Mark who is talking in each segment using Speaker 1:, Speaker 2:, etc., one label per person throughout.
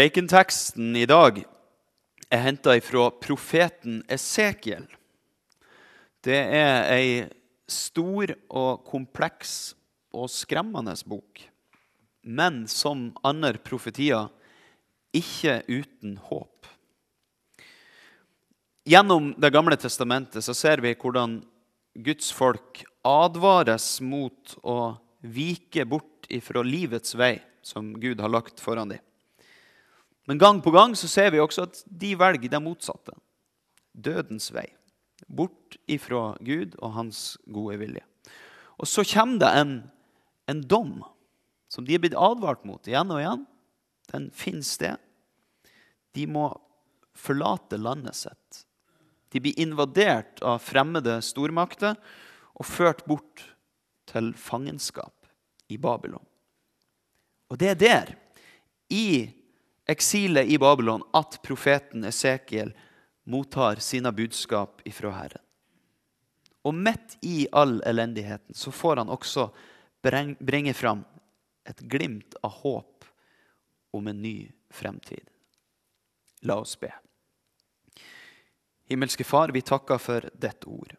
Speaker 1: Prekenteksten i dag er henta fra profeten Esekiel. Det er ei stor og kompleks og skremmende bok, men som andre profetier ikke uten håp. Gjennom Det gamle testamentet så ser vi hvordan Guds folk advares mot å vike bort ifra livets vei som Gud har lagt foran dem. Men gang på gang så ser vi også at de velger det motsatte. Dødens vei. Bort ifra Gud og hans gode vilje. Og så kommer det en, en dom som de er blitt advart mot igjen og igjen. Den finner sted. De må forlate landet sitt. De blir invadert av fremmede stormakter og ført bort til fangenskap i Babylon. Og det er der, i eksilet i Babylon at profeten Esekiel mottar sine budskap ifra Herren. Og midt i all elendigheten så får han også bringe fram et glimt av håp om en ny fremtid. La oss be. Himmelske Far, vi takker for ditt ord.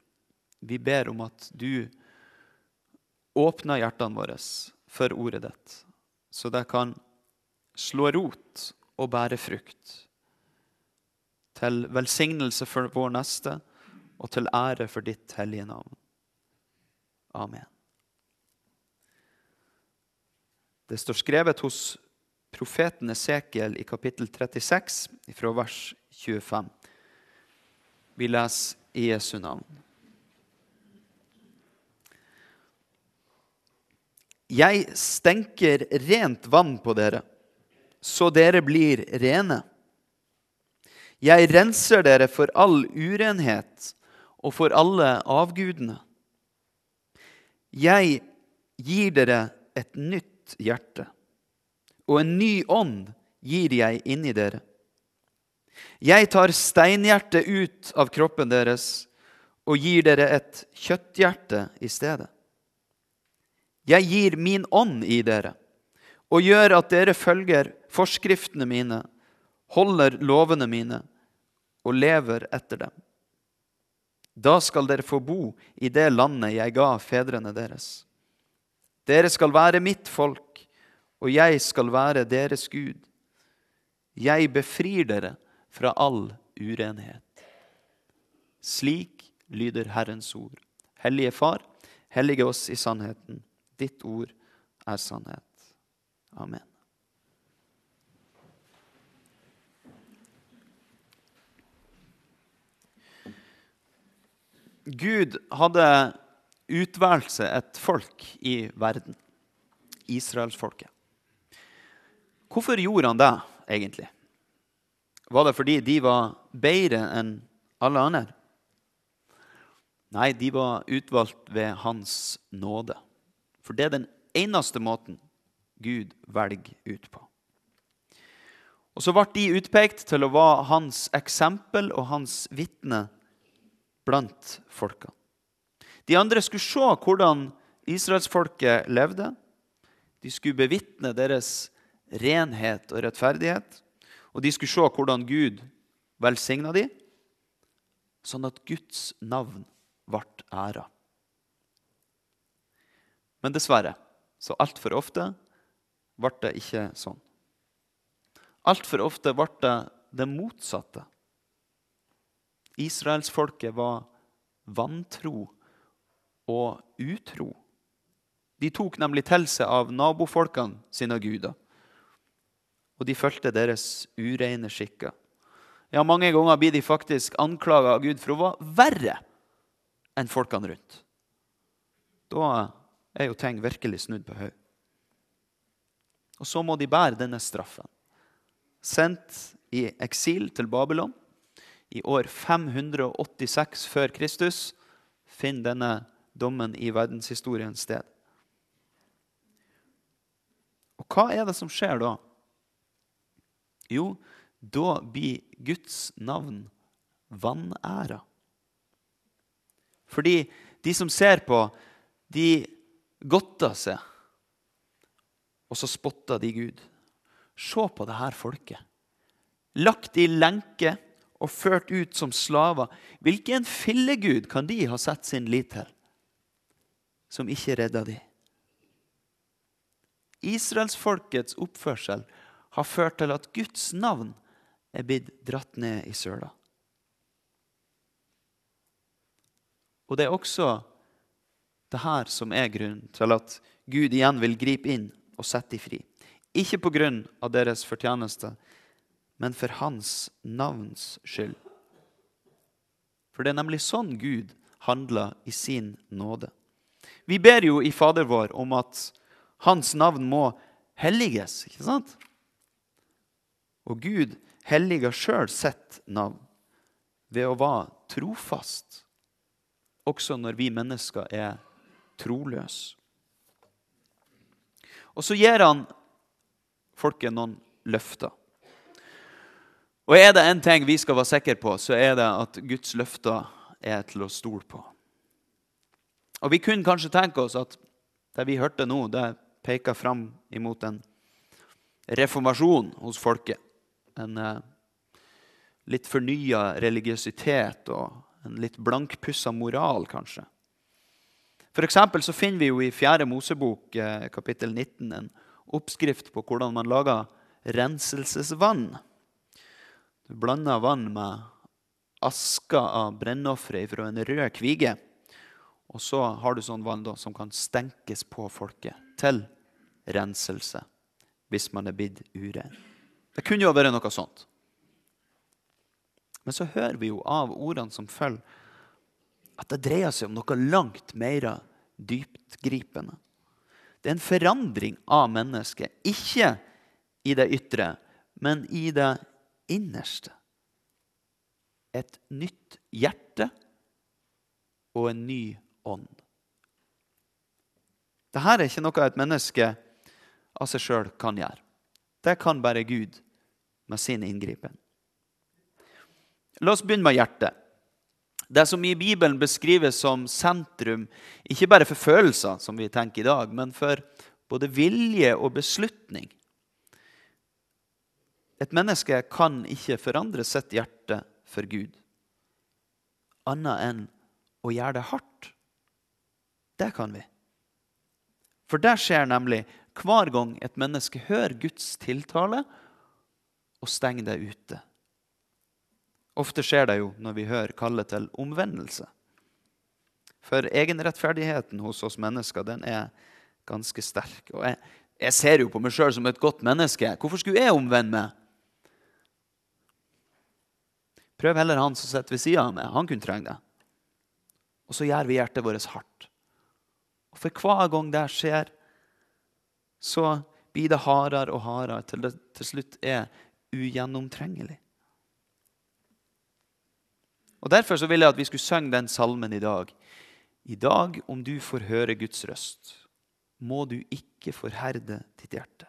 Speaker 1: Vi ber om at du åpner hjertene våre for ordet ditt, så det kan slå rot og bære frukt. Til velsignelse for vår neste og til ære for ditt hellige navn. Amen. Det står skrevet hos profeten Esekiel i kapittel 36, fra vers 25. Vi leser i Jesu navn. Jeg stenker rent vann på dere så dere blir rene. Jeg renser dere for all urenhet og for alle avgudene. Jeg gir dere et nytt hjerte, og en ny ånd gir jeg inni dere. Jeg tar steinhjertet ut av kroppen deres og gir dere et kjøtthjerte i stedet. Jeg gir min ånd i dere og gjør at dere følger forskriftene mine, holder lovene mine og lever etter dem. Da skal dere få bo i det landet jeg ga fedrene deres. Dere skal være mitt folk, og jeg skal være deres Gud. Jeg befrir dere fra all urenhet. Slik lyder Herrens ord. Hellige Far, hellige oss i sannheten. Ditt ord er sannhet. Amen. Gud hadde utvalgt seg et folk i verden. Israelsfolket. Hvorfor gjorde han det, egentlig? Var det fordi de var bedre enn alle andre? Nei, de var utvalgt ved hans nåde. For det er den eneste måten Gud velger ut på. Og Så ble de utpekt til å være hans eksempel og hans vitne blant folka. De andre skulle se hvordan israelsfolket levde. De skulle bevitne deres renhet og rettferdighet. Og de skulle se hvordan Gud velsigna dem, sånn at Guds navn ble æra. Men dessverre, så altfor ofte ble det ikke sånn. Altfor ofte ble det det motsatte. Israelsfolket var vantro og utro. De tok nemlig til seg av nabofolkene sine guder. Og de fulgte deres ureine skikker. Ja, Mange ganger blir de faktisk anklaga av Gud for å være verre enn folkene rundt. Da er jo ting virkelig snudd på hodet. Og så må de bære denne straffen. Sendt i eksil til Babylon i år 586 før Kristus finner denne dommen i verdenshistorien sted. Og hva er det som skjer da? Jo, da blir Guds navn vanæra. Fordi de som ser på, de godter seg og så spotter de Gud. Se på det her folket. lagt i lenke og ført ut som slaver. Hvilken fillegud kan de ha satt sin lit til, som ikke redda de? Israelsfolkets oppførsel har ført til at Guds navn er blitt dratt ned i søla. Og det er også det her som er grunnen til at Gud igjen vil gripe inn og sette dem fri. Ikke av deres fortjeneste, men for Hans navns skyld. For det er nemlig sånn Gud handler i sin nåde. Vi ber jo i Fader vår om at Hans navn må helliges, ikke sant? Og Gud helliger sjøl sitt navn ved å være trofast, også når vi mennesker er troløse. Og så gir han folket noen løfter. Og er det en ting vi skal være sikre på, så er det at Guds løfter er til å stole på. Og Vi kunne kanskje tenke oss at det vi hørte nå, det peker fram imot en reformasjon hos folket. En eh, litt fornya religiøsitet og en litt blankpussa moral, kanskje. For så finner vi jo i 4. Mosebok eh, kapittel 19 en oppskrift på hvordan man lager renselsesvann. Du blander vann med aska av brennofferet fra en rød kvige. Og så har du sånn vann da, som kan stenkes på folket til renselse hvis man er blitt uren. Det kunne jo vært noe sånt. Men så hører vi jo av ordene som følger, at det dreier seg om noe langt mer dyptgripende. Det er en forandring av mennesket. Ikke i det ytre, men i det innerste. Et nytt hjerte og en ny ånd. Dette er ikke noe et menneske av seg sjøl kan gjøre. Det kan bare Gud med sin inngripen. La oss begynne med hjertet. Det som i Bibelen beskrives som sentrum, ikke bare for følelser, som vi tenker i dag, men for både vilje og beslutning. Et menneske kan ikke forandre sitt hjerte for Gud, annet enn å gjøre det hardt. Det kan vi. For det skjer nemlig hver gang et menneske hører Guds tiltale og stenger det ute. Ofte skjer det jo når vi hører kallet til omvendelse. For egenrettferdigheten hos oss mennesker den er ganske sterk. Og jeg, jeg ser jo på meg sjøl som et godt menneske. Hvorfor skulle jeg omvende meg? Prøv heller han som sitter ved sida av meg. Han kunne trenge det. Og så gjør vi hjertet vårt hardt. Og For hver gang det skjer, så blir det hardere og hardere til det til slutt er ugjennomtrengelig. Og Derfor så vil jeg at vi skulle synge den salmen i dag. I dag, om du får høre Guds røst, må du ikke forherde ditt hjerte.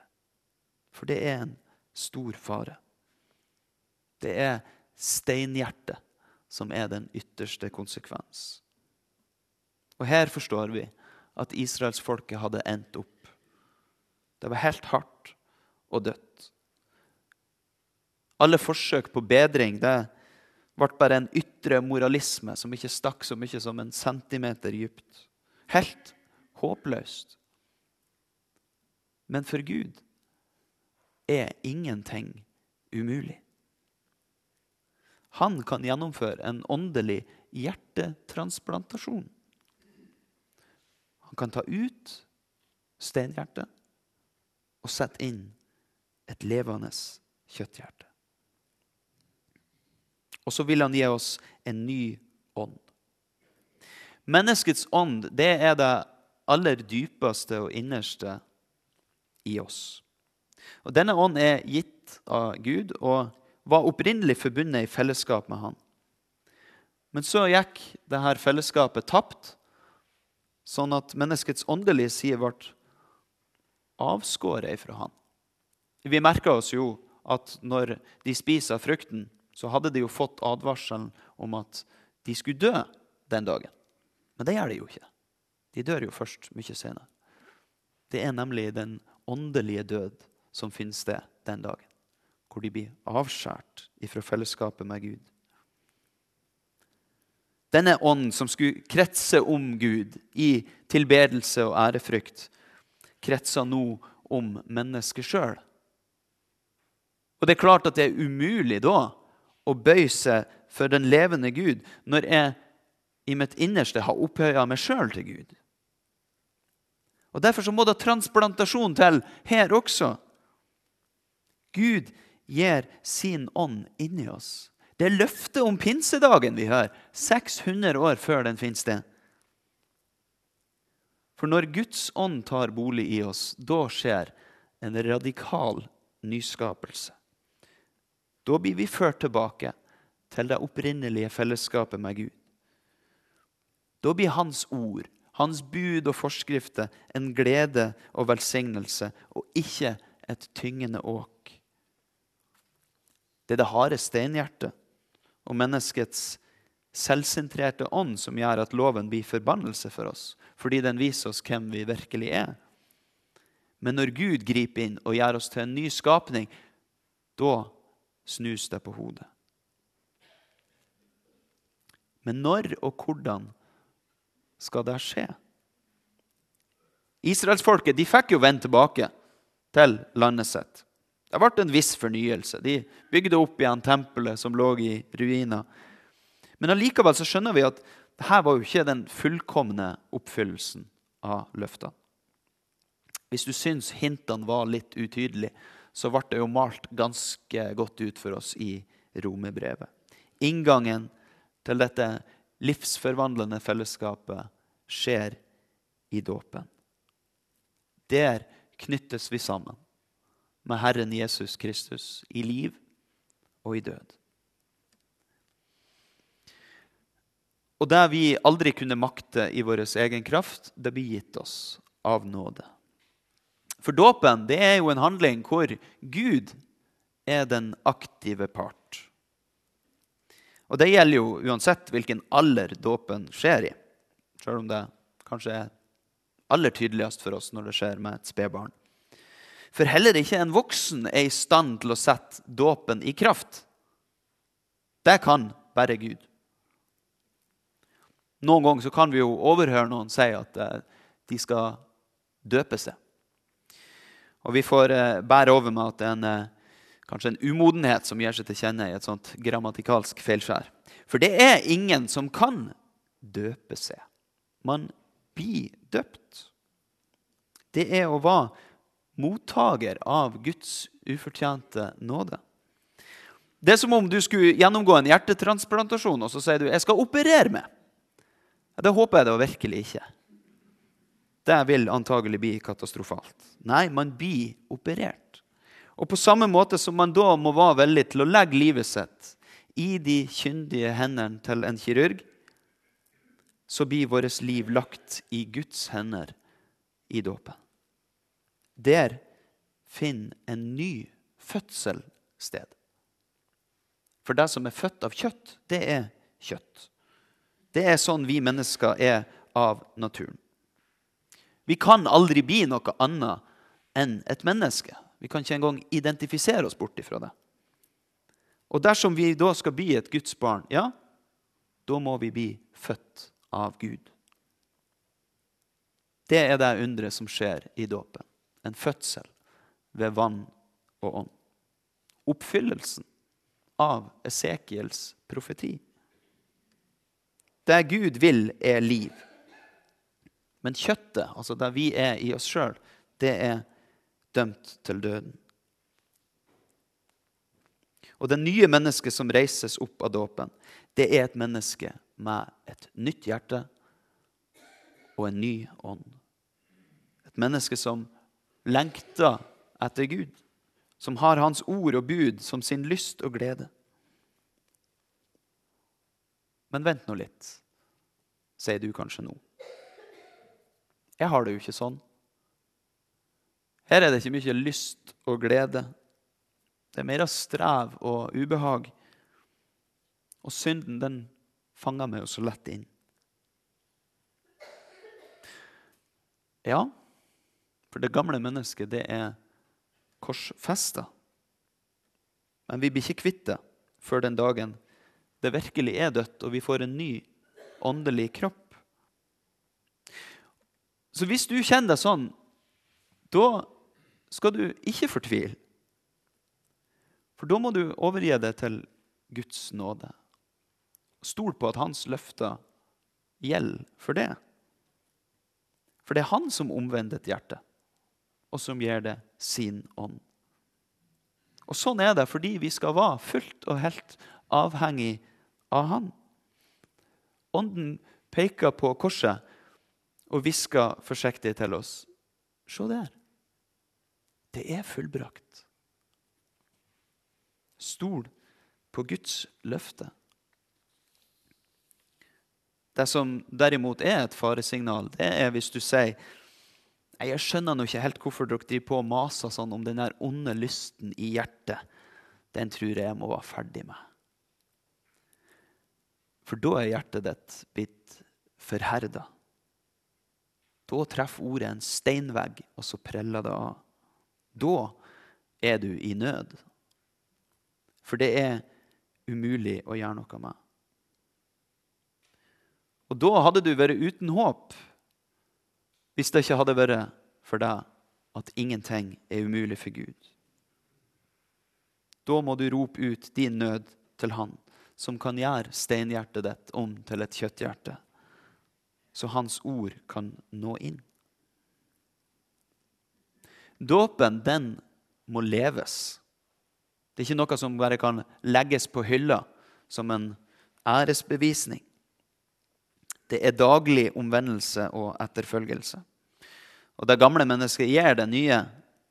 Speaker 1: For det er en stor fare. Det er steinhjertet som er den ytterste konsekvens. Og her forstår vi at israelsfolket hadde endt opp. Det var helt hardt og dødt. Alle forsøk på bedring det ble bare en ytre moralisme som ikke stakk så mye som en centimeter dypt. Helt håpløst. Men for Gud er ingenting umulig. Han kan gjennomføre en åndelig hjertetransplantasjon. Han kan ta ut steinhjertet og sette inn et levende kjøtthjerte. Og så vil han gi oss en ny ånd. Menneskets ånd det er det aller dypeste og innerste i oss. Og Denne ånd er gitt av Gud og var opprinnelig forbundet i fellesskap med Han. Men så gikk dette fellesskapet tapt, sånn at menneskets åndelige side ble avskåret fra Han. Vi merka oss jo at når de spiser frukten, så hadde de jo fått advarselen om at de skulle dø den dagen. Men det gjør de jo ikke. De dør jo først mye senere. Det er nemlig den åndelige død som finner sted den dagen. Hvor de blir avskåret ifra fellesskapet med Gud. Denne ånden som skulle kretse om Gud i tilbedelse og ærefrykt, kretser nå om mennesket sjøl. Og det er klart at det er umulig da å bøye seg for den levende Gud når jeg i mitt innerste har opphøya meg sjøl til Gud. Og Derfor så må det transplantasjon til her også. Gud gir sin ånd inni oss. Det er løftet om pinsedagen vi hører, 600 år før den finner sted. For når Guds ånd tar bolig i oss, da skjer en radikal nyskapelse. Da blir vi ført tilbake til det opprinnelige fellesskapet med Gud. Da blir Hans ord, Hans bud og forskrifter en glede og velsignelse, og ikke et tyngende åk. Det er det harde steinhjertet og menneskets selvsentrerte ånd som gjør at loven blir forbannelse for oss, fordi den viser oss hvem vi virkelig er. Men når Gud griper inn og gjør oss til en ny skapning, da snus det på hodet. Men når og hvordan skal det skje? Israelsfolket de fikk jo vende tilbake til landet sitt. Det ble en viss fornyelse. De bygde opp igjen tempelet som lå i ruiner. Men allikevel så skjønner vi at dette var jo ikke den fullkomne oppfyllelsen av løftene. Hvis du syns hintene var litt utydelige, så ble det jo malt ganske godt ut for oss i romerbrevet. Inngangen til dette livsforvandlende fellesskapet skjer i dåpen. Der knyttes vi sammen med Herren Jesus Kristus i liv og i død. Og det vi aldri kunne makte i vår egen kraft, det blir gitt oss av nåde. For dåpen det er jo en handling hvor Gud er den aktive part. Og det gjelder jo uansett hvilken alder dåpen skjer i. Selv om det kanskje er aller tydeligst for oss når det skjer med et spedbarn. For heller ikke en voksen er i stand til å sette dåpen i kraft. Det kan bare Gud. Noen ganger kan vi jo overhøre noen si at eh, de skal døpe seg. Og vi får eh, bære over med at det er en eh, kanskje en umodenhet som gir seg til kjenne i et sånt grammatikalsk feilskjær. For det er ingen som kan døpe seg. Man blir døpt. Det er å være mottaker av Guds ufortjente nåde. Det er som om du skulle gjennomgå en hjertetransplantasjon, og så sier du 'jeg skal operere meg'. Det håper jeg da virkelig ikke. Det vil antagelig bli katastrofalt. Nei, man blir operert. Og på samme måte som man da må være villig til å legge livet sitt i de kyndige hendene til en kirurg, så blir vårt liv lagt i Guds hender i dåpen. Der finner en ny fødsel sted. For det som er født av kjøtt, det er kjøtt. Det er sånn vi mennesker er av naturen. Vi kan aldri bli noe annet enn et menneske. Vi kan ikke engang identifisere oss bort ifra det. Og dersom vi da skal bli et Guds barn, ja, da må vi bli født av Gud. Det er det underet som skjer i dåpen. En fødsel ved vann og ånd. Oppfyllelsen av Esekiels profeti. Det Gud vil, er liv. Men kjøttet, altså det vi er i oss sjøl, det er dømt til døden. Og det nye mennesket som reises opp av dåpen, det er et menneske med et nytt hjerte og en ny ånd. Et menneske som lengter etter Gud, som har Hans ord og bud som sin lyst og glede. Men vent nå litt, sier du kanskje nå. Jeg har det jo ikke sånn. Her er det ikke mye lyst og glede. Det er mer av strev og ubehag. Og synden, den fanger meg jo så lett inn. Ja, for det gamle mennesket, det er korsfesta. Men vi blir ikke kvitt det før den dagen det virkelig er dødt, og vi får en ny åndelig kropp. Så hvis du kjenner deg sånn, da skal du ikke fortvile. For da må du overgi det til Guds nåde. Stol på at hans løfter gjelder for det. For det er han som omvender et hjerte, og som gir det sin ånd. Og Sånn er det fordi vi skal være fullt og helt avhengig av Han. Ånden peker på korset og hvisker forsiktig til oss. Se der. Det er fullbrakt. Stol på Guds løfte. Det som derimot er et faresignal, det er hvis du sier jeg skjønner nå ikke helt hvorfor dere driver på og maser sånn om den der onde lysten i hjertet. Den tror jeg jeg må være ferdig med. For da er hjertet ditt blitt forherda. Da treffer ordet en steinvegg, og så preller det av. Da er du i nød. For det er umulig å gjøre noe med. Og da hadde du vært uten håp hvis det ikke hadde vært for deg at ingenting er umulig for Gud. Da må du rope ut din nød til Han, som kan gjøre steinhjertet ditt om til et kjøtthjerte, så Hans ord kan nå inn. Dåpen, den må leves. Det er ikke noe som bare kan legges på hylla som en æresbevisning. Det er daglig omvendelse og etterfølgelse. Og det gamle mennesket gir det nye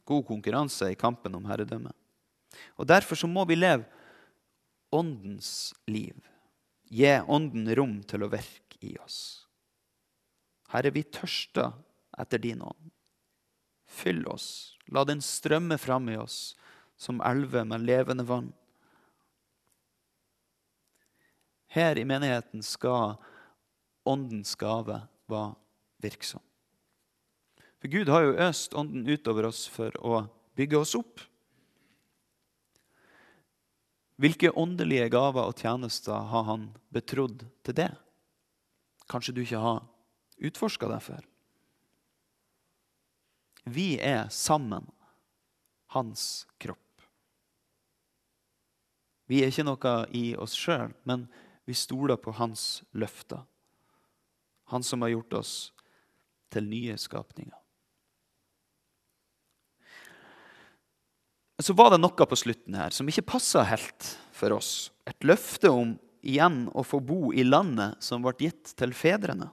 Speaker 1: god konkurranse i kampen om herredømmet. Og Derfor så må vi leve åndens liv. Gi ånden rom til å virke i oss. Herre, vi tørster etter din ånd. Fyll oss. La den strømme fram i oss som elver med levende vann. Her i menigheten skal åndens gave var virksom. For Gud har jo øst ånden utover oss for å bygge oss opp. Hvilke åndelige gaver og tjenester har han betrodd til det? Kanskje du ikke har utforska det før? Vi er sammen hans kropp. Vi er ikke noe i oss sjøl, men vi stoler på hans løfter. Han som har gjort oss til nye skapninger. så var det noe på slutten her som ikke passa helt for oss. Et løfte om igjen å få bo i landet som ble gitt til fedrene.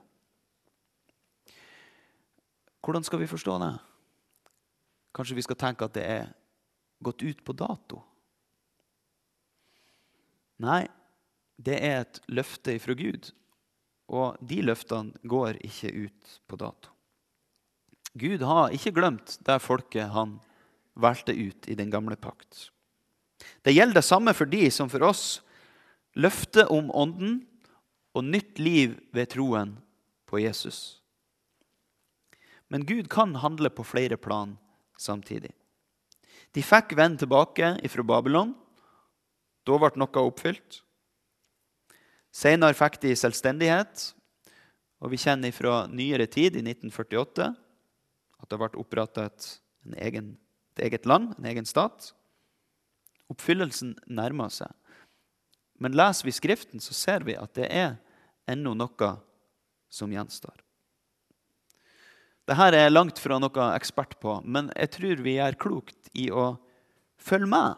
Speaker 1: Hvordan skal vi forstå det? Kanskje vi skal tenke at det er gått ut på dato? Nei, det er et løfte ifra Gud, og de løftene går ikke ut på dato. Gud har ikke glemt det folket han valgte ut i den gamle pakt. Det gjelder det samme for de som for oss. Løftet om Ånden og nytt liv ved troen på Jesus. Men Gud kan handle på flere plan samtidig. De fikk vende tilbake fra Babylon. Da ble noe oppfylt. Senere fikk de selvstendighet. Og vi kjenner fra nyere tid, i 1948, at det ble opprettet en egen et eget land, en egen stat. Oppfyllelsen nærmer seg. Men leser vi Skriften, så ser vi at det er ennå noe som gjenstår. Dette er langt fra noe ekspert på, men jeg tror vi gjør klokt i å følge med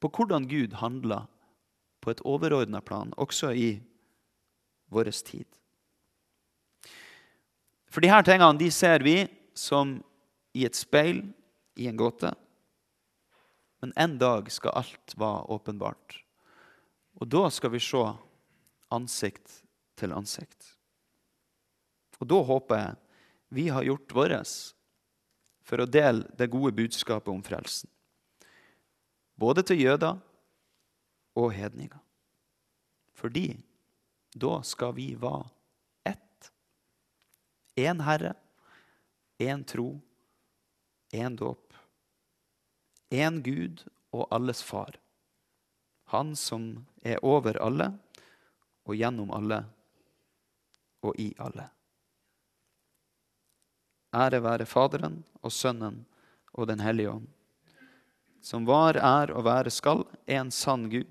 Speaker 1: på hvordan Gud handler på et overordna plan, også i vår tid. For disse tingene de ser vi som i et speil i en gåte. Men en dag skal alt være åpenbart. Og da skal vi se ansikt til ansikt. Og da håper jeg vi har gjort vårt for å dele det gode budskapet om frelsen. Både til jøder og hedninger. Fordi da skal vi være ett. Én Herre, én tro, én dåp én Gud og alles far. Han som er over alle og gjennom alle og i alle. Ære være Faderen og Sønnen og Den hellige ånd, som var, er og være skal, en sann Gud,